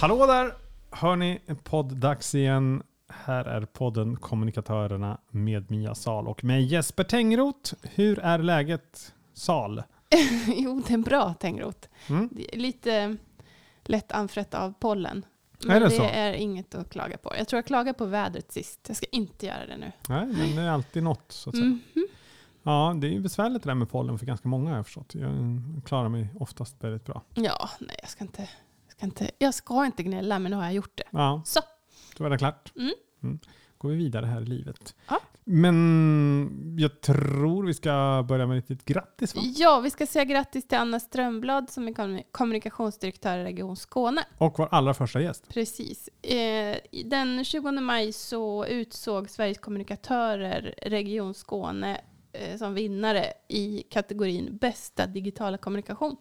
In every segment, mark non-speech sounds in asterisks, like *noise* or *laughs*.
Hallå där! Hör ni podd-dags igen. Här är podden Kommunikatörerna med Mia Sal och med Jesper Tengroth. Hur är läget Sal? *laughs* jo, det är bra Tengroth. Mm. Det är lite lätt anfrätt av pollen. Är Men det det, så? är inget att klaga på. Jag tror jag klagade på vädret sist. Jag ska inte göra det nu. Nej, men det är alltid något så att säga. Mhm. Ja, det är ju besvärligt det där med pollen för ganska många har jag förstått. Jag klarar mig oftast väldigt bra. Ja, nej jag ska inte. Jag ska inte, jag ska inte gnälla, men nu har jag gjort det. Ja, Så. då är det klart. Mm. Går vi vidare här i livet. Ja. Men jag tror vi ska börja med ett litet grattis va? Ja, vi ska säga grattis till Anna Strömblad som är kommu- kommunikationsdirektör i Region Skåne. Och vår allra första gäst. Precis. Eh, den 20 maj så utsåg Sveriges kommunikatörer Region Skåne som vinnare i kategorin bästa digitala kommunikation.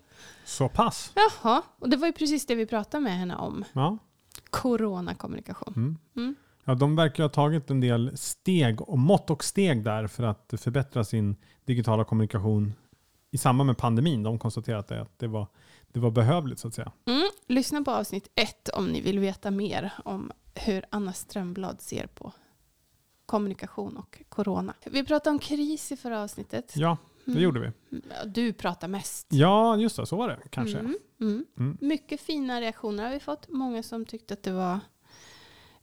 Så pass. Jaha, och det var ju precis det vi pratade med henne om. Ja. Coronakommunikation. Mm. Mm. Ja, de verkar ha tagit en del steg och mått och steg där för att förbättra sin digitala kommunikation i samband med pandemin. De konstaterade det, att det, var, det var behövligt så att säga. Mm. Lyssna på avsnitt ett om ni vill veta mer om hur Anna Strömblad ser på kommunikation och corona. Vi pratade om kris i förra avsnittet. Ja, det Mm. gjorde vi. Ja, Du pratar mest. Ja, just det. Så var det kanske. Mm. Mm. Mm. Mycket fina reaktioner har vi fått. Många som tyckte att det var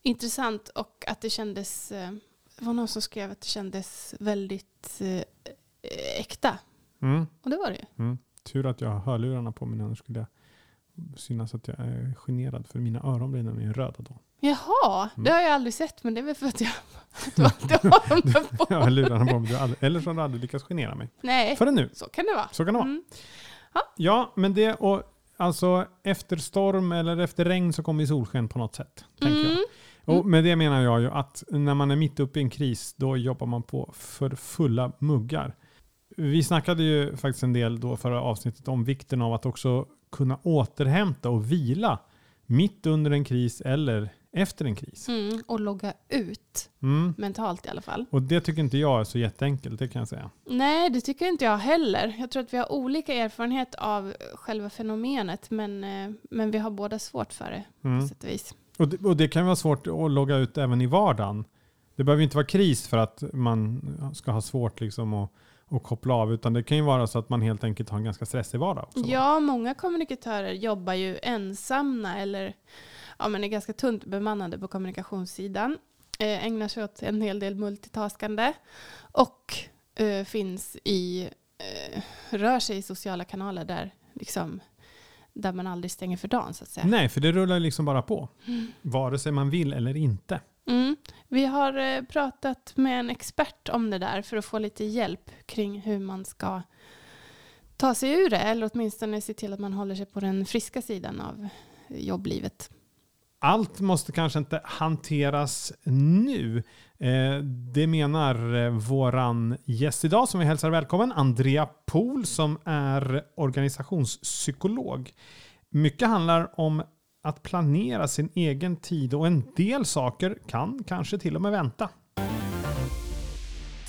intressant och att det kändes... eh, Det var någon som skrev att det kändes väldigt eh, äkta. Mm. Och det var det ju. Mm. Tur att jag har hörlurarna på mig, annars skulle jag synas att jag är generad för mina öron blir nämligen röda då. Jaha, Mm. det har jag aldrig sett men det är väl för att jag *laughs* du *laughs* du har dem på. Jag har lurarna på mig, aldrig- eller så har du aldrig lyckats genera mig. Nej, Förrän nu. så kan det vara. Så kan det vara. Mm. Ja, men det och alltså efter storm eller efter regn så kommer solsken på något sätt. Tänker jag. Mm. Och med det menar jag ju att när man är mitt uppe i en kris då jobbar man på för fulla muggar. Vi snackade ju faktiskt en del då förra avsnittet om vikten av att också kunna återhämta och vila mitt under en kris eller efter en kris. Mm. Och logga ut, Mm. mentalt i alla fall. Och det tycker inte jag är så jätteenkelt, det kan jag säga. Nej, det tycker inte jag heller. Jag tror att vi har olika erfarenhet av själva fenomenet, men, eh, men vi har båda svårt för det på Mm. sätt och vis. Och, det, och det kan vara svårt att logga ut även i vardagen. Det behöver inte vara kris för att man ska ha svårt liksom att, att koppla av, utan det kan ju vara så att man helt enkelt har en ganska stressig vardag. Också. Ja, många kommunikatörer jobbar ju ensamma eller ja, men är ganska tunt bemannade på kommunikationssidan. Eh, ägnar sig åt en hel del multitaskande och eh, finns i, eh, rör sig i sociala kanaler där, liksom, där man aldrig stänger för dagen så att säga. Nej, för det rullar liksom bara på. Vare sig man vill eller inte. Mm. Vi har eh, pratat med en expert om det där för att få lite hjälp kring hur man ska ta sig ur det eller åtminstone se till att man håller sig på den friska sidan av jobblivet. Allt måste kanske inte hanteras nu. Eh, det menar vår våran gäst idag som vi hälsar välkommen, Andrea Pohl som är organisationspsykolog. Mycket handlar om att planera sin egen tid och en del saker kan kanske till och med vänta.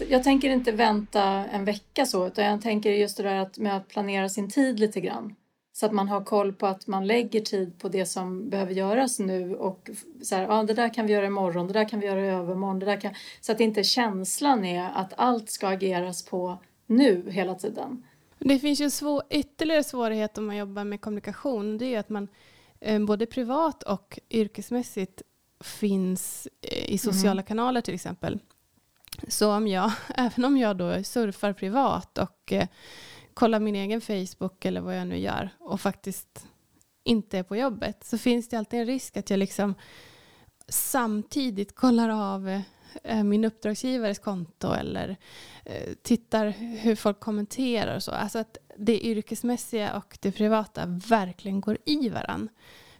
Jag tänker inte vänta en vecka så, utan jag tänker just det där att, med att planera sin tid lite grann. Så att man har koll på att man lägger tid på det som behöver göras nu och så här, ja det där kan vi göra imorgon, det där kan vi göra i övermorgon, det där kan... Så att inte känslan är att allt ska ageras på nu hela tiden. Det finns ju en svår, ytterligare svårighet om man jobbar med kommunikation. Det är ju att man både privat och yrkesmässigt finns eh, i sociala kanaler till exempel. Så om jag, *laughs* även om jag då surfar privat och eh, kollar min egen Facebook eller vad jag nu gör och faktiskt inte är på jobbet så finns det alltid en risk att jag liksom samtidigt kollar av eh, min uppdragsgivares konto eller eh, tittar hur folk kommenterar och så. Alltså att det yrkesmässiga och det privata verkligen går i varann.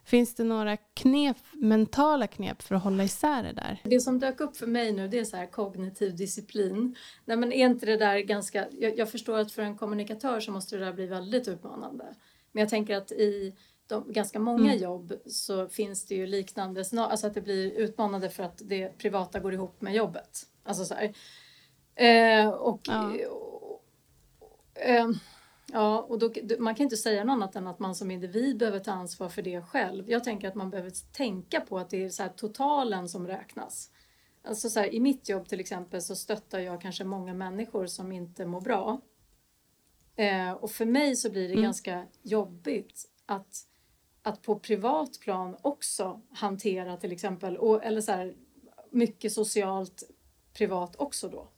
Finns det några knep, mentala knep för att hålla isär det där? Det som dök upp för mig nu det är så här kognitiv disciplin. Nej, men är inte det där ganska... Jag, jag förstår att för en kommunikatör så måste det där bli väldigt utmanande. Men jag tänker att i de, ganska många Mm. jobb så finns det ju liknande, alltså att det blir utmanande för att det privata går ihop med jobbet. Alltså så. Eh, och, Ja. och, eh, Ja, och då, man kan inte säga något annat än att man som individ behöver ta ansvar för det själv. Jag tänker att man behöver tänka på att det är så totalen som räknas. Alltså så här, I mitt jobb till exempel så stöttar jag kanske många människor som inte mår bra. Eh, och för mig så blir det mm. ganska jobbigt att, att på privat plan också hantera till exempel, och, eller så här, mycket socialt privat också då.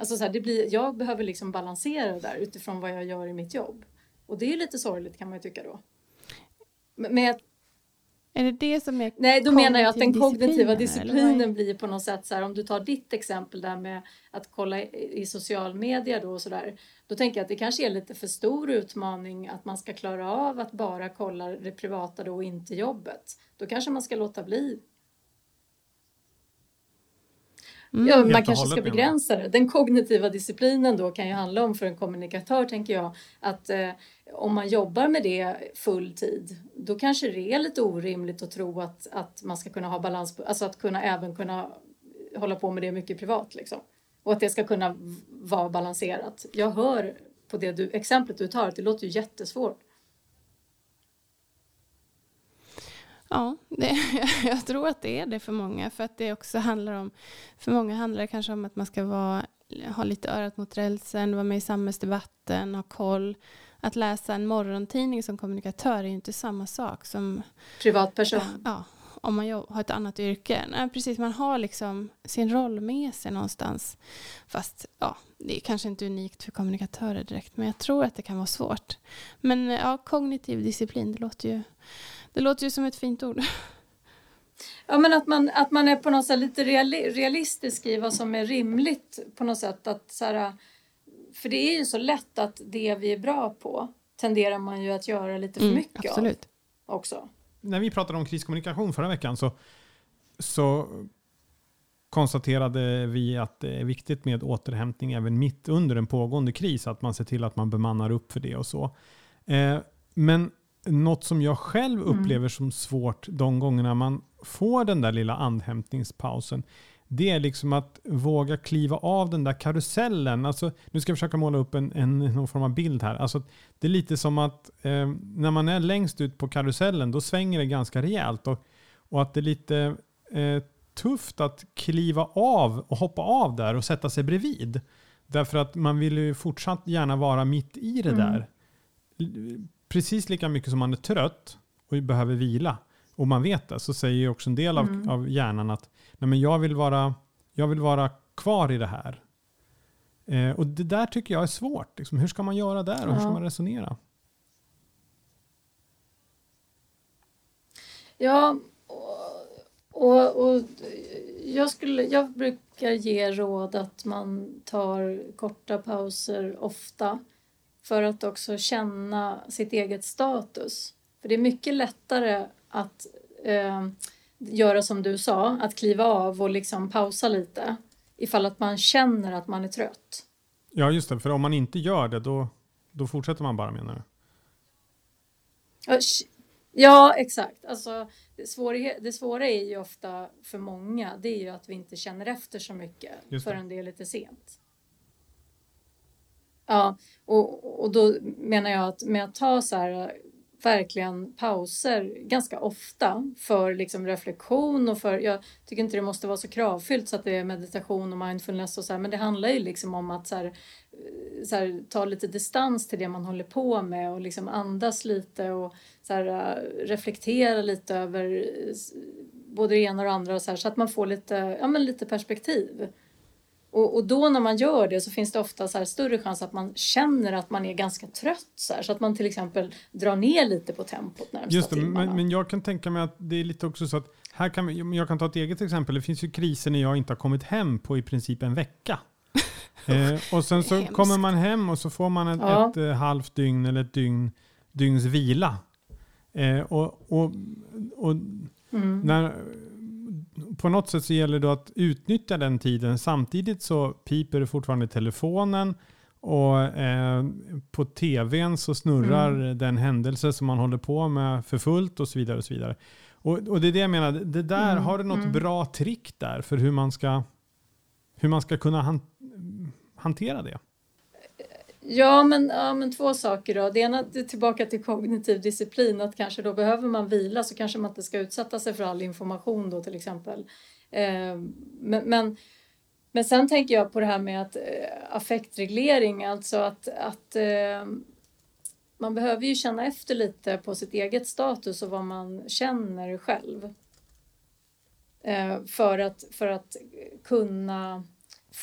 Alltså så här, det blir, jag behöver liksom balansera det där utifrån vad jag gör i mitt jobb. Och det är lite sorgligt kan man ju tycka då. Men, men är det det som är Nej, då menar jag att den kognitiva disciplinen blir på något sätt så här, om du tar ditt exempel där med att kolla i social media då och så där. Då tänker jag att det kanske är lite för stor utmaning att man ska klara av att bara kolla det privata då och inte jobbet. Då kanske man ska låta bli Mm. Ja, man kanske ska begränsa det. Den kognitiva disciplinen då kan ju handla om för en kommunikatör, tänker jag, att eh, om man jobbar med det full tid, då kanske det är lite orimligt att tro att, att man ska kunna ha balans, alltså att kunna även kunna hålla på med det mycket privat liksom. Och att det ska kunna vara balanserat. Jag hör på det du, exemplet du tar att det låter ju jättesvårt. Ja, det, *laughs* jag tror att det är det för många. För att det också handlar om, för många handlar det kanske om att man ska vara, ha lite örat mot rälsen, vara med i samhällsdebatten, ha koll. Att läsa en morgontidning som kommunikatör är ju inte samma sak som privatperson. Ja, om man har ett annat yrke. Nej, precis, man har liksom sin roll med sig någonstans. Fast ja, det är kanske inte unikt för kommunikatörer direkt, men jag tror att det kan vara svårt. Men ja, kognitiv disciplin, det låter ju det låter ju som ett fint ord. Ja, men att man, att man är på något sätt lite realistisk i vad som är rimligt på något sätt. Att, så här, för det är ju så lätt att det vi är bra på tenderar man ju att göra lite för mm, mycket absolut. av också. När vi pratade om kriskommunikation förra veckan så, så konstaterade vi att det är viktigt med återhämtning även mitt under en pågående kris. Att man ser till att man bemannar upp för det och så. Eh, men något som jag själv mm. upplever mm. som svårt de gångerna man får den där lilla andhämtningspausen, det är liksom att våga kliva av den där karusellen. Alltså, nu ska jag försöka måla upp en, en, någon form av bild här. Alltså, det är lite som att eh, när man är längst ut på karusellen, då svänger det ganska rejält. Och, och att det är lite eh, tufft att kliva av och hoppa av där och sätta sig bredvid. Därför att man vill ju fortsatt gärna vara mitt i det mm. Precis lika mycket som man är trött och behöver vila och man vet det så säger ju också en del av, mm. av hjärnan att Nej, men jag, vill vara, jag vill vara kvar i det här. Eh, och det där tycker jag är svårt. Liksom, hur ska man göra där och ja. hur ska man resonera? Ja, och, och jag, skulle, jag brukar ge råd att man tar korta pauser ofta för att också känna sitt eget status. För det är mycket lättare att eh, göra som du sa, att kliva av och liksom pausa lite ifall att man känner att man är trött. Ja, just det. För om man inte gör det, då, då fortsätter man bara menar du? Ja, exakt. Alltså, det, svåra, det svåra är ju ofta för många, det är ju att vi inte känner efter så mycket förrän det är lite sent. Ja, och, och då menar jag att med att ta så här verkligen pauser ganska ofta för liksom reflektion och för, jag tycker inte det måste vara så kravfyllt så att det är meditation och mindfulness och så här, men det handlar ju liksom om att så här, eh, så här, ta lite distans till det man håller på med och liksom andas lite och så här, eh, reflektera lite över eh, både det ena och det andra och så, här, så att man får lite, ja, men lite perspektiv. Och, och, då när man gör det så finns det ofta så större chans att man känner att man är ganska trött så, här, så att man till exempel drar ner lite på tempot närmsta Just det, men, men, jag kan tänka mig att det är lite också så att här kan vi, jag kan ta ett eget exempel. Det finns ju kriser när jag inte har kommit hem på i princip en vecka. *laughs* eh, och sen så kommer man hem och så får man ett, ja. ett, ett, eh, halvt dygn eller ett dygn, dygns vila. Eh, och, och, och mm. när på något sätt så gäller det att utnyttja den tiden. Samtidigt så piper det fortfarande telefonen och eh, på tvn så snurrar mm. den händelse som man håller på med för fullt och så vidare. Och så vidare. Och, och det är det jag menar, det där, mm. har du något mm. bra trick där för hur man ska, hur man ska kunna han, hantera det? Ja men, ja, men två saker då. Det ena är tillbaka till kognitiv disciplin, att kanske då behöver man vila så kanske man inte ska utsätta sig för all information då till exempel. Eh, men, men, men sen tänker jag på det här med att eh, affektreglering, alltså att, att eh, man behöver ju känna efter lite på sitt eget status och vad man känner själv. Eh, för, att, för att kunna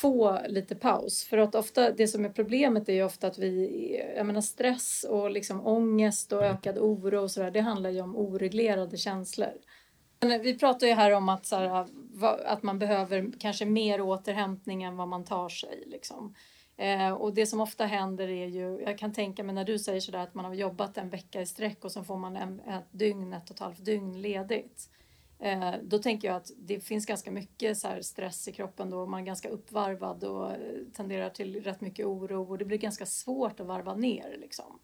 få lite paus. För att ofta, det som är problemet är ju ofta att vi, jag menar stress och liksom ångest och ökad oro och sådär, det handlar ju om oreglerade känslor. Men vi pratar ju här om att, så här, att man behöver kanske mer återhämtning än vad man tar sig. Liksom. Eh, och det som ofta händer är ju, jag kan tänka mig när du säger sådär att man har jobbat en vecka i sträck och så får man en, ett dygn, ett och ett halvt dygn ledigt. Eh, då tänker jag att det finns ganska mycket så stress i kroppen då man är ganska uppvarvad och eh, tenderar till rätt mycket oro och det blir ganska svårt att varva ner. Liksom.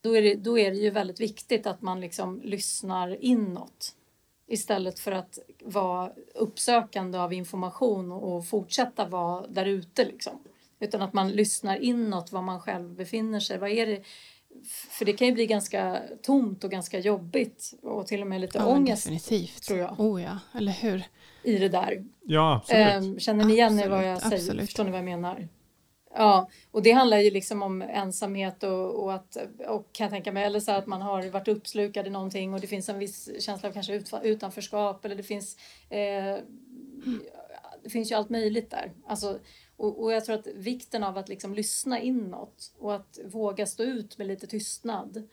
Då, är det, då är det ju väldigt viktigt att man liksom lyssnar inåt istället för att vara uppsökande av information och fortsätta vara där ute. Liksom. Utan att man lyssnar inåt var man själv befinner sig. Vad är det? För det kan ju bli ganska tomt och ganska jobbigt och till och med lite ja, ångest. Definitivt. Tror jag. Oh ja, eller hur? I det där. Ja, absolut. Ehm, känner ni igen absolut, vad jag säger? Absolut. Förstår ni vad jag menar? Ja, och det handlar ju liksom om ensamhet och, och att, och kan jag tänka mig, eller så att man har varit uppslukad i någonting och det finns en viss känsla av kanske utanförskap eller det finns, eh, det finns ju allt möjligt där. Alltså, och, och jag tror att vikten av att liksom lyssna inåt och att våga stå ut med lite tystnad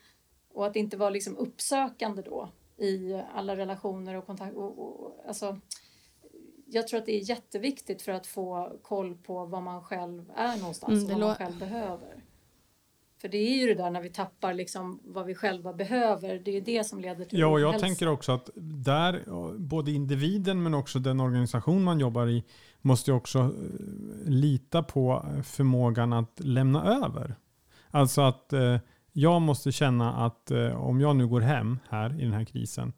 och att inte vara liksom uppsökande då i alla relationer och kontakt. Och, och, alltså, jag tror att det är jätteviktigt för att få koll på vad man själv är någonstans mm, och vad man själv behöver. För det är ju det där när vi tappar liksom vad vi själva behöver. Det är ju det som leder till Ja, och jag hälsa. tänker också att där, både individen men också den organisation man jobbar i, måste också eh, lita på förmågan att lämna över. Alltså att eh, jag måste känna att eh, om jag nu går hem här i den här krisen,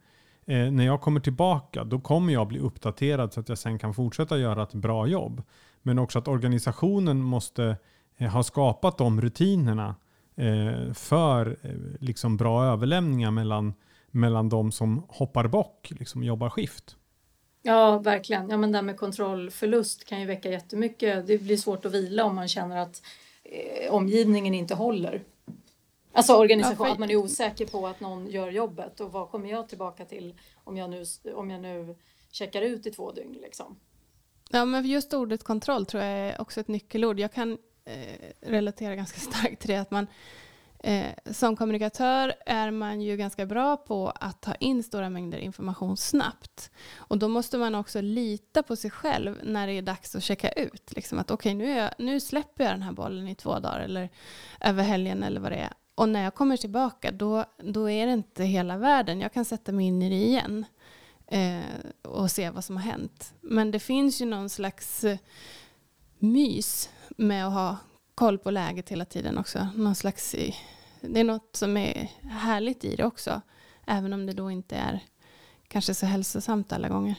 eh, när jag kommer tillbaka då kommer jag bli uppdaterad så att jag sen kan fortsätta göra ett bra jobb. Men också att organisationen måste eh, ha skapat de rutinerna för liksom bra överlämningar mellan, mellan de som hoppar bock, liksom jobbar skift. Ja, verkligen. Ja, men det här med kontrollförlust kan ju väcka jättemycket. Det blir svårt att vila om man känner att eh, omgivningen inte håller. Alltså organisation, ja, att man är osäker på att någon gör jobbet och vad kommer jag tillbaka till om jag nu, om jag nu checkar ut i två dygn liksom. Ja, men just ordet kontroll tror jag är också ett nyckelord. Jag kan eh, relatera ganska *laughs* starkt till det att man Eh, som kommunikatör är man ju ganska bra på att ta in stora mängder information snabbt. Och då måste man också lita på sig själv när det är dags att checka ut. Liksom att okej, okay, nu, nu släpper jag den här bollen i två dagar eller över helgen eller vad det är. Och när jag kommer tillbaka då, då är det inte hela världen. Jag kan sätta mig in i det igen eh, och se vad som har hänt. Men det finns ju någon slags eh, mys med att ha koll på läget hela tiden också. Någon slags, det är något som är härligt i det också. Även om det då inte är kanske så hälsosamt alla gånger.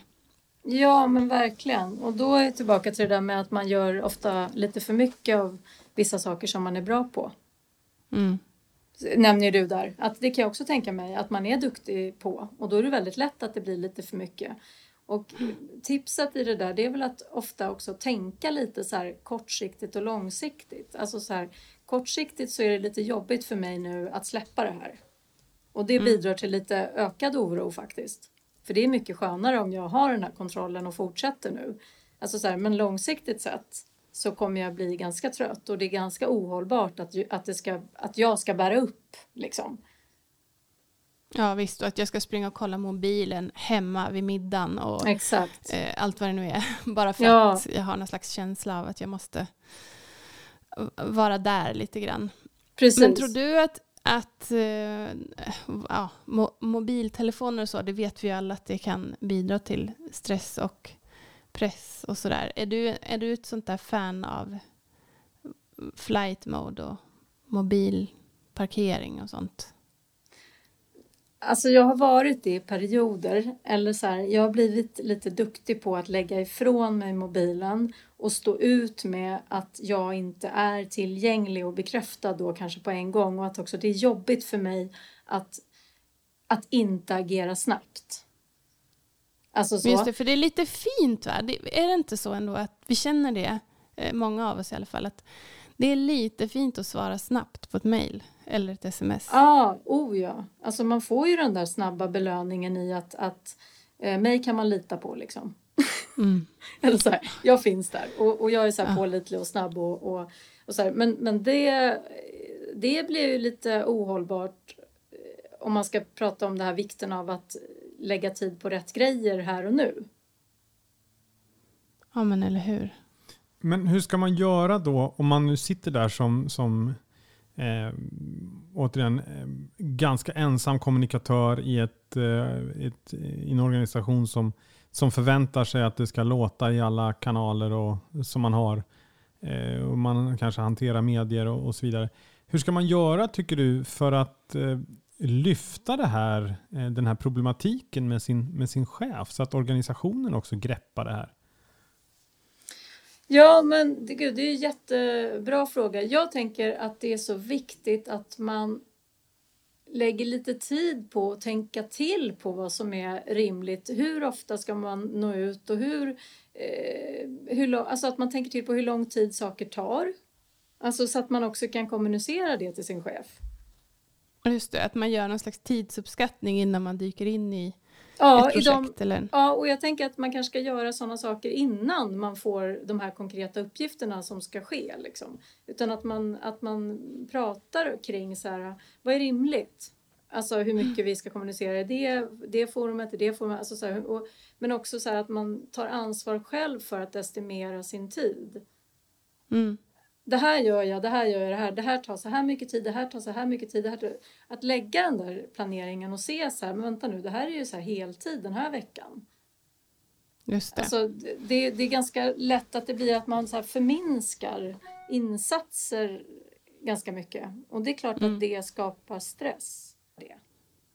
Ja men verkligen. Och då är jag tillbaka till det där med att man gör ofta lite för mycket av vissa saker som man är bra på. Mm. Nämner du där. Att det kan jag också tänka mig att man är duktig på. Och då är det väldigt lätt att det blir lite för mycket. Och tipset i det där det är väl att ofta också tänka lite så här kortsiktigt och långsiktigt. Alltså så här, kortsiktigt så är det lite jobbigt för mig nu att släppa det här. Och det mm. bidrar till lite ökad oro faktiskt. För det är mycket skönare om jag har den här kontrollen och fortsätter nu. Alltså så här, men långsiktigt sett så kommer jag bli ganska trött och det är ganska ohållbart att, att, det ska, att jag ska bära upp liksom. Ja visst, och att jag ska springa och kolla mobilen hemma vid middagen och. Eh, allt vad det nu är. *laughs* Bara för ja. att jag har någon slags känsla av att jag måste vara där lite grann. Precis. Men tror du att, att eh, ja, mo mobiltelefoner och så, det vet vi ju alla att det kan bidra till stress och press och sådär. Är du, är du ett sånt där fan av flight mode och mobilparkering och sånt? Alltså jag har varit det i perioder. Eller så här, jag har blivit lite duktig på att lägga ifrån mig mobilen och stå ut med att jag inte är tillgänglig och bekräftad då kanske på en gång och att också det är jobbigt för mig att, att inte agera snabbt. Alltså så. Just det, för det är lite fint va? Det, är det inte så ändå att vi känner det, eh, många av oss i alla fall, att det är lite fint att svara snabbt på ett mejl eller ett sms. Ja, ah, oh ja. Alltså man får ju den där snabba belöningen i att, att eh, mig kan man lita på liksom. Mm. *laughs* eller så här, jag finns där och, och jag är så här ja. pålitlig och snabb och, och, och så här. Men, men det, det blir ju lite ohållbart eh, om man ska prata om det här vikten av att lägga tid på rätt grejer här och nu. Ja men eller hur. Men hur ska man göra då om man nu sitter där som, som eh, återigen eh, ganska ensam kommunikatör i, ett, eh, ett, i en organisation som, som förväntar sig att det ska låta i alla kanaler och, som man har. Eh, och man kanske hanterar medier och, och, så vidare. Hur ska man göra tycker du för att eh, lyfta det här, eh, den här problematiken med sin, med sin chef så att organisationen också greppar det här? Ja, men det, gud, det är en jättebra fråga. Jag tänker att det är så viktigt att man lägger lite tid på att tänka till på vad som är rimligt. Hur ofta ska man nå ut och hur, eh, hur alltså att man tänker till på hur lång tid saker tar. Alltså så att man också kan kommunicera det till sin chef. Just det, att man gör någon slags tidsuppskattning innan man dyker in i ja, ett projekt. De, eller? Ja, och jag tänker att man kanske ska göra sådana saker innan man får de här konkreta uppgifterna som ska ske. Liksom. Utan att man, att man pratar kring så här, vad är rimligt? Alltså hur mycket vi ska kommunicera i det, det forumet, i det forumet. Alltså så här, och, men också så att man tar ansvar själv för att estimera sin tid. Mm det här gör jag, det här gör jag, det här, det här tar så här mycket tid, det här tar så här mycket tid. Det här, att lägga den där planeringen och se så här, men vänta nu, det här är ju så här heltid den här veckan. Just det. Alltså, det, det är ganska lätt att det blir att man så förminskar insatser ganska mycket. Och det är klart mm. att det skapar stress. Det.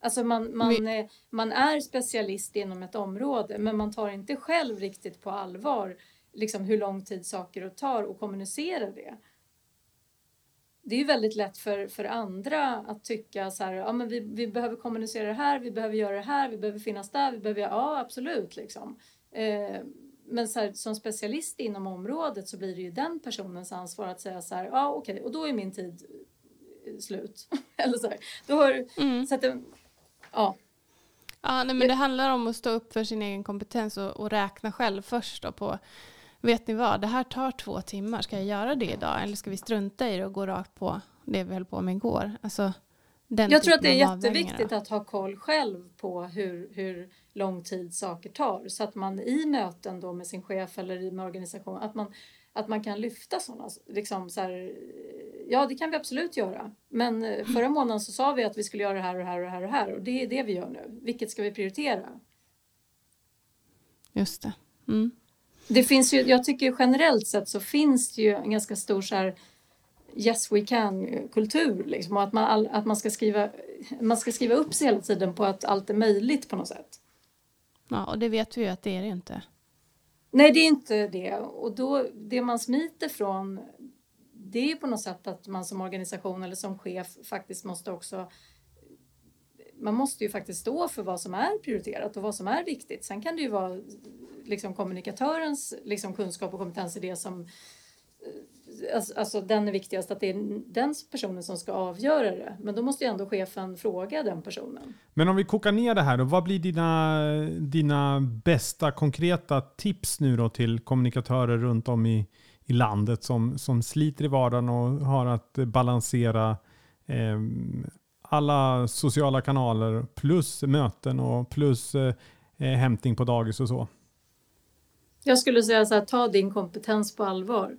Alltså man, man, är, man är specialist inom ett område men man tar inte själv riktigt på allvar liksom hur lång tid saker tar och kommunicera det. Det är ju väldigt lätt för, för andra att tycka så här, ja men vi, vi behöver kommunicera det här, vi behöver göra det här, vi behöver finnas där, vi behöver, ja absolut liksom. Eh, men så här, som specialist inom området så blir det ju den personens ansvar att säga så här, ja okej, okay, och då är min tid eh, slut. *laughs* Eller så här, då har, mm. så att det, ja. Ja, nej, men det handlar om att stå upp för sin egen kompetens och, och räkna själv först då på vet ni vad, det här tar två timmar, ska jag göra det idag eller ska vi strunta i det och gå rakt på det vi höll på med igår? Alltså, jag tror att det är jätteviktigt att ha koll själv på hur, hur lång tid saker tar så att man i möten då med sin chef eller med organisationen att man, att man kan lyfta sådana. Liksom så här, ja, det kan vi absolut göra. Men eh, *laughs* förra månaden så sa vi att vi skulle göra det här och det här och det här och det här och det är det vi gör nu. Vilket ska vi prioritera? Just det. Mm det finns ju, jag tycker generellt sett så finns det ju en ganska stor så här yes we can kultur liksom och att man, all, att man ska skriva man ska skriva upp sig hela tiden på att allt är möjligt på något sätt. Ja, och det vet vi ju att det är det inte. Nej, det är inte det. Och då, det man smiter från det är på något sätt att man som organisation eller som chef faktiskt måste också man måste ju faktiskt stå för vad som är prioriterat och vad som är viktigt. Sen kan det ju vara liksom kommunikatörens liksom kunskap och kompetens i det som eh, Alltså, alltså, den är viktigast, att det är den personen som ska avgöra det. Men då måste ju ändå chefen fråga den personen. Men om vi kokar ner det här då, vad blir dina, dina bästa konkreta tips nu då till kommunikatörer runt om i, i landet som, som sliter i vardagen och har att balansera eh, alla sociala kanaler plus möten och plus eh, eh, hämtning på dagis och så? Jag skulle säga så här, ta din kompetens på allvar.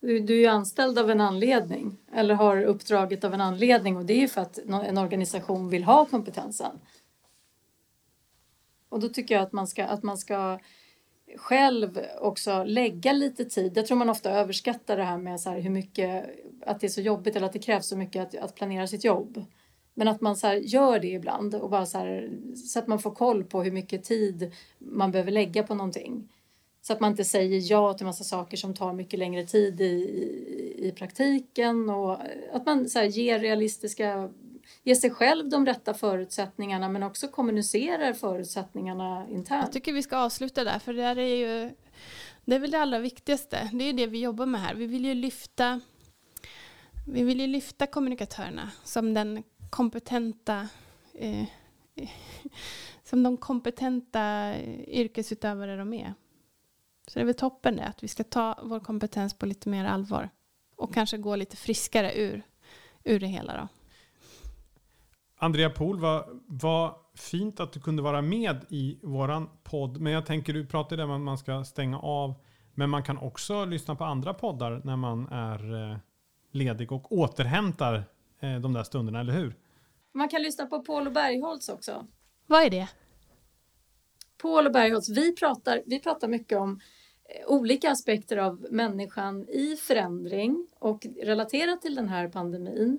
Du, du är ju anställd av en anledning eller har uppdraget av en anledning och det är ju för att en organisation vill ha kompetensen. Och då tycker jag att man ska, att man ska själv också lägga lite tid. Jag tror man ofta överskattar det här med så här hur mycket, att det är så jobbigt eller att det krävs så mycket att, att planera sitt jobb. Men att man så här, gör det ibland och bara så, här, så att man får koll på hur mycket tid man behöver lägga på någonting. Så att man inte säger ja till massa saker som tar mycket längre tid i, i, i praktiken och att man så här, ger realistiska ger sig själv de rätta förutsättningarna men också kommunicerar förutsättningarna internt. Jag tycker vi ska avsluta där för det är ju det är väl det allra viktigaste. Det är det vi jobbar med här. Vi vill ju lyfta vi vill ju lyfta kommunikatörerna som den kompetenta eh, *laughs* som de kompetenta eh, yrkesutövare de är. Så det är väl toppen det, att vi ska ta vår kompetens på lite mer allvar och kanske gå lite friskare ur, ur det hela då. Andrea Pohl, vad, vad fint att du kunde vara med i våran podd. Men jag tänker, du pratade om att man ska stänga av. Men man kan också lyssna på andra poddar när man är eh, ledig och återhämtar eh, de där stunderna, eller hur? Man kan lyssna på Paul och Bergholtz också. Vad är det? Paul och Bergholtz, vi pratar, vi pratar mycket om eh, olika aspekter av människan i förändring och relaterat till den här pandemin.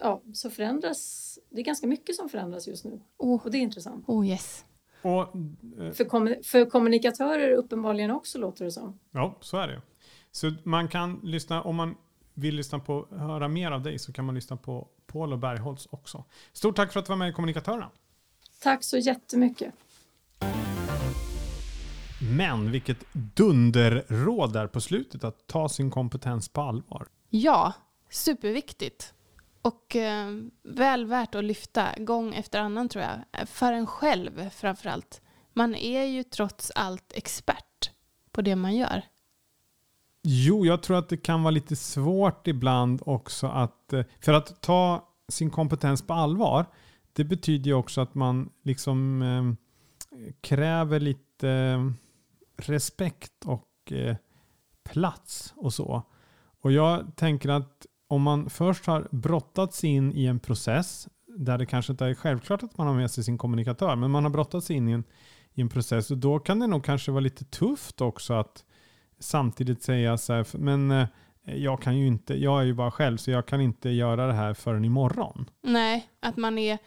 Ja, så förändras, det är ganska mycket som förändras just nu. Oh. Och det är intressant. Oh yes. Och, eh, för, kom, för kommunikatörer uppenbarligen också låter det som. Ja, så är det. Så man kan lyssna, om man vill lyssna på, höra mer av dig så kan man lyssna på Paul och Bergholtz också. Stort tack för att du var med i Kommunikatörerna. Tack så jättemycket. Men vilket dunderråd där på slutet att ta sin kompetens på allvar. Ja, superviktigt. Och eh, väl värt att lyfta gång efter annan tror jag. För en själv framförallt. Man är ju trots allt expert på det man gör. Jo, jag tror att det kan vara lite svårt ibland också att... Eh, för att ta sin kompetens på allvar, det betyder ju också att man liksom eh, kräver lite eh, respekt och eh, plats och så. Och jag tänker att om man först har brottats in i en process där det kanske inte är självklart att man har med sig sin kommunikatör, men man har brottats in i en, i en process och då kan det nog kanske vara lite tufft också att samtidigt säga så här, men eh, jag kan ju inte, jag är ju bara själv så jag kan inte göra det här förrän imorgon. Nej, att man är,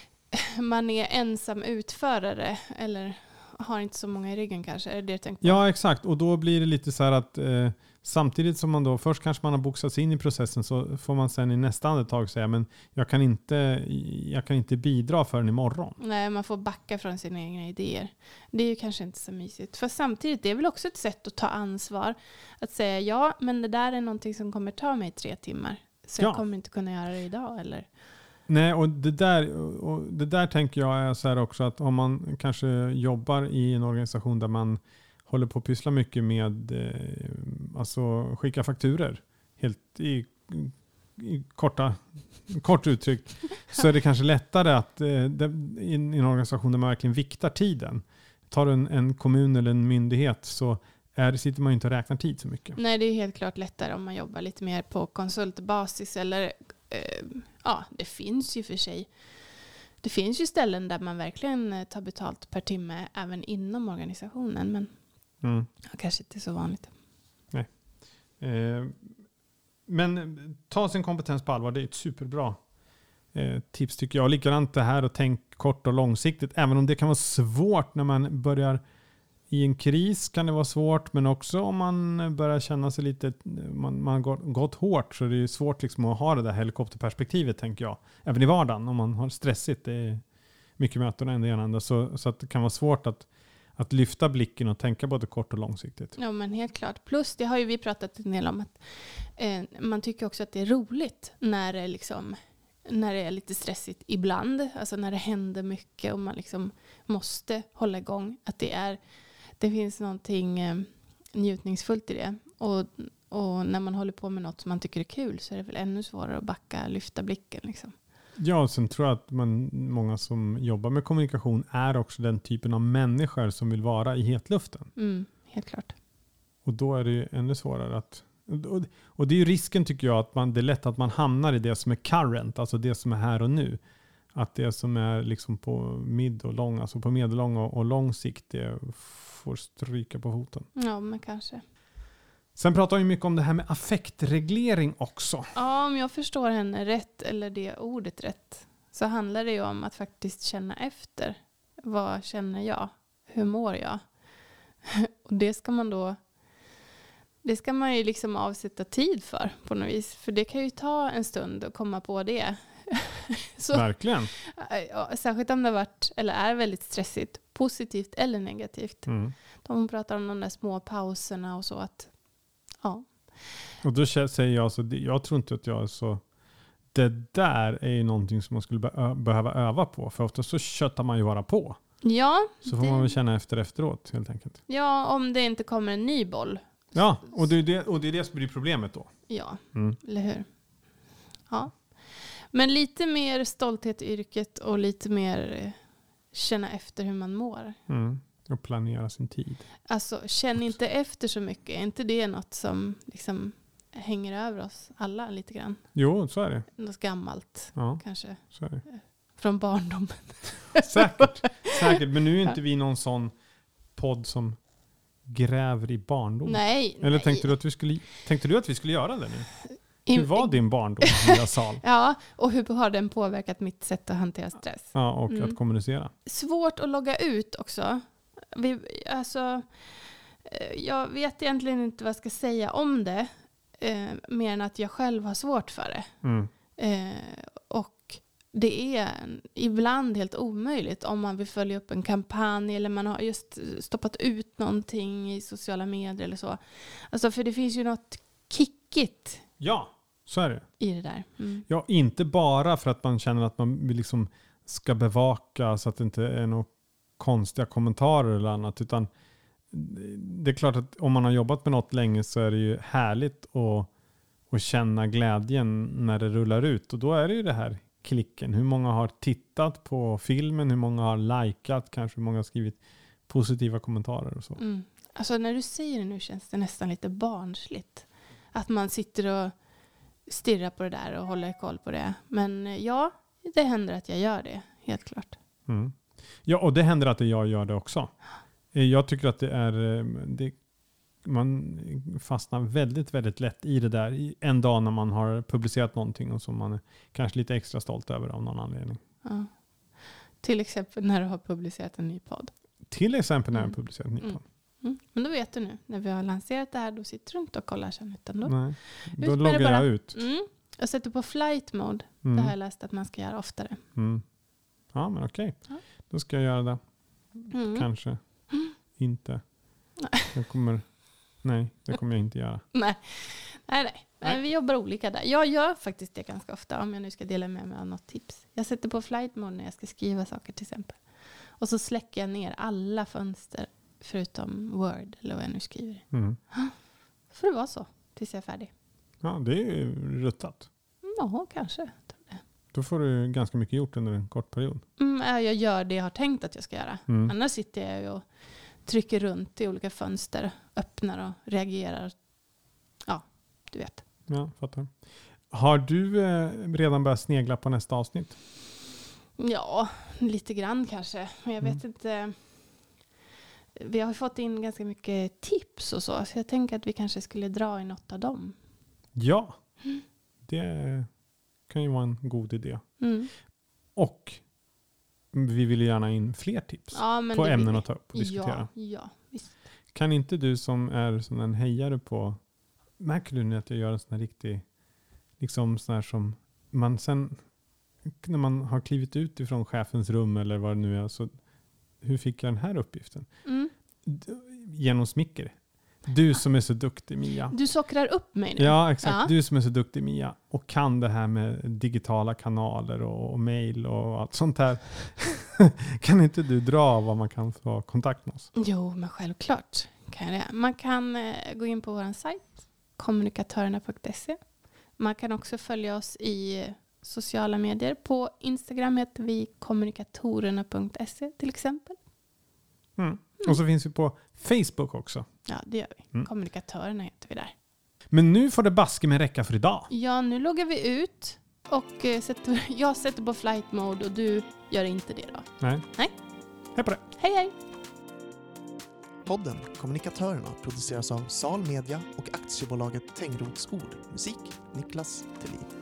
*laughs* man är ensam utförare eller har inte så många i ryggen kanske. Är det det du Ja, exakt. Och då blir det lite så här att eh, samtidigt som man då, först kanske man har boxats in i processen så får man sen i nästa andetag säga men jag kan inte, jag kan inte bidra förrän imorgon. Nej, man får backa från sina egna idéer. Det är ju kanske inte så mysigt. För samtidigt, det är väl också ett sätt att ta ansvar. Att säga ja, men det där är någonting som kommer ta mig tre timmar. Så ja. jag kommer inte kunna göra det idag. Eller? Nej, och det, där, och det där tänker jag är så här också att om man kanske jobbar i en organisation där man håller på att pyssla mycket med eh, alltså skicka fakturer helt i, i korta, kort uttryckt så är det kanske lättare att eh, det, i en organisation där man verkligen viktar tiden. Tar en, en kommun eller en myndighet så är, sitter man ju inte och räknar tid så mycket. Nej, det är helt klart lättare om man jobbar lite mer på konsultbasis eller eh, ja, det finns ju för sig det finns ju ställen där man verkligen eh, tar betalt per timme även inom organisationen. Men mm. kanske inte så vanligt. Nej. Eh, men ta sin kompetens på allvar. Det är ett superbra eh, tips tycker jag. Likadant det här att tänka kort och långsiktigt. Även om det kan vara svårt när man börjar i en kris kan det vara svårt, men också om man börjar känna sig lite, man, man har gått hårt så är det svårt liksom att ha det där helikopterperspektivet tänker jag. Även i vardagen om man har stressigt, det är mycket möten och en det ena så, så att det kan vara svårt att, att lyfta blicken och tänka både kort och långsiktigt. Ja men helt klart. Plus det har ju vi pratat en del om att eh, man tycker också att det är roligt när det, liksom, när det är lite stressigt ibland. Alltså när det händer mycket och man liksom måste hålla igång. Att det är det finns någonting eh, njutningsfullt i det. Och, och när man håller på med något som man tycker är kul så är det väl ännu svårare att backa, lyfta blicken. Liksom. Ja, och sen tror jag att man, många som jobbar med kommunikation är också den typen av människor som vill vara i hetluften. Mm, helt klart. Och då är det ju ännu svårare att... Och, och det är ju risken tycker jag, att man, det är lätt att man hamnar i det som är current, alltså det som är här och nu. Att det som är liksom på mid och lång, alltså på medellång och, och lång sikt, det får stryka på foten. Ja, men kanske. Sen pratar vi mycket om det här med affektreglering också. Ja, om jag förstår henne rätt, eller det ordet rätt, så handlar det ju om att faktiskt känna efter. Vad känner jag? Hur mår jag? *laughs* Och det ska man då det ska man ju liksom avsätta tid för på något vis. För det kan ju ta en stund att komma på det. *laughs* Så, Verkligen. Ja, särskilt om det har varit, eller är väldigt stressigt, positivt eller negativt. Mm. De pratar om de där små pauserna och så. att ja. Och då säger jag så, jag tror inte att jag är så det där är ju någonting som man skulle be behöva öva på. För ofta så köttar man ju bara på. Ja. Så får det... man väl känna efter efteråt helt enkelt. Ja, om det inte kommer en ny boll. Ja, och det är det, och det, är det som blir problemet då. Ja, mm. eller hur? Ja. Men lite mer stolthet i yrket och lite mer eh, känna efter hur man mår. Mm. Och planera sin tid. Alltså, känn inte efter så mycket. Är inte det något som liksom hänger över oss alla lite grann? Jo, så är det. Något gammalt ja, kanske. Så är det. Från barndomen. *laughs* Säkert, säkert. Men nu är inte vi någon sån podd som gräver i barndom. Nej. Eller nej. Tänkte, du att vi skulle, tänkte du att vi skulle göra det nu? Hur var din barndom, Mia Sal? *laughs* ja, och hur har den påverkat mitt sätt att hantera stress? Ja, och Mm. att kommunicera. Svårt att logga ut också. Vi, alltså, eh, jag vet egentligen inte vad jag ska säga om det. Eh, mer än att jag själv har svårt för det. Mm. Eh, och det är ibland helt omöjligt om man vill följa upp en kampanj eller man har just stoppat ut någonting i sociala medier eller så. Alltså för det finns ju något kickigt Ja, så är det. i det där. Mm. Ja, inte bara för att man känner att man liksom ska bevaka så att det inte är några konstiga kommentarer eller annat. Utan det är klart att om man har jobbat med något länge så är det ju härligt att, att känna glädjen när det rullar ut. Och då är det ju det här klicken. Hur många har tittat på filmen? Hur många har likat? Kanske hur många har skrivit positiva kommentarer och så. Mm. Alltså när du säger det nu känns det nästan lite barnsligt. Att man sitter och stirrar på det där och håller koll på det. Men ja, det händer att jag gör det, helt klart. Mm. Ja, och det händer att jag gör det också. Eh, Jag tycker att det är, eh, det, man fastnar väldigt, väldigt lätt i det där en dag när man har publicerat någonting och som man är kanske lite extra stolt över av någon anledning. Ja. Till exempel när du har publicerat en ny podd. Till exempel när jag har Mm. publicerat en ny Mm. podd. Mm. Men då vet du nu, när vi har lanserat det här, då sitter du inte och kollar sen. Utan då, Nej, då Ut loggar bara. jag ut. mm. Sätter på flight mode. Det Mm. har jag läst att man ska göra oftare. Mm. Ja, men okej. Ja. Då ska jag göra det. Mm. Kanske. Inte. *laughs* Jag kommer, nej, det kommer jag inte göra. Nej. Nej, nej. Nej. nej. Vi jobbar olika där. Jag gör faktiskt det ganska ofta om jag nu ska dela med mig av något tips. Jag sätter på flight mode när jag ska skriva saker till exempel. Och så släcker jag ner alla fönster förutom Word eller vad jag nu skriver. Mm. Får det vara så tills jag är färdig? Ja, det är ruttat. Ja, kanske. Då får du ganska mycket gjort under en kort period. Mm, ja, jag gör det jag har tänkt att jag ska göra. Mm. Annars sitter jag ju och trycker runt i olika fönster, öppnar och reagerar. Ja, du vet. Ja, fattar. Har du eh, redan börjat snegla på nästa avsnitt? Ja, lite grann kanske. Men jag Mm. vet inte. Vi har fått in ganska mycket tips och så. Så jag tänker att vi kanske skulle dra i något av dem. Ja, det kan ju vara en god idé. Mm. Och vi vill gärna in fler tips Ja, på ämnen att ta upp och diskutera. Ja, ja. Kan inte du som är som en hejare på, märker du nu att jag gör en sån här riktig, liksom sån här som man sen, när man har klivit ut ifrån chefens rum eller vad det nu är, så hur fick jag den här uppgiften? Mm. Genom smicker. Du som är så duktig Mia. Du sockrar upp mig nu. Ja, exakt. Ja. Du som är så duktig Mia och kan det här med digitala kanaler och, och mail och allt sånt här. *laughs* kan inte du dra vad man kan få kontakt med oss? Jo, men självklart kan jag det. Man kan eh, gå in på vår sajt, kommunikatörerna.se. Man kan också följa oss i sociala medier. På Instagram heter vi kommunikatorerna.se till exempel. Mm. Och så finns vi på Facebook också. Ja, det gör vi. Mm. Kommunikatörerna heter vi där. Men nu får det baske med räcka för idag. Ja, nu loggar vi ut och eh, sätter, *laughs* jag sätter på flight mode och du gör inte det då. Nej. Nej. Hej på det. Hej hej! Podden Kommunikatörerna produceras av Sal Media och aktiebolaget Tengrots Ord. Musik Niklas Thelin.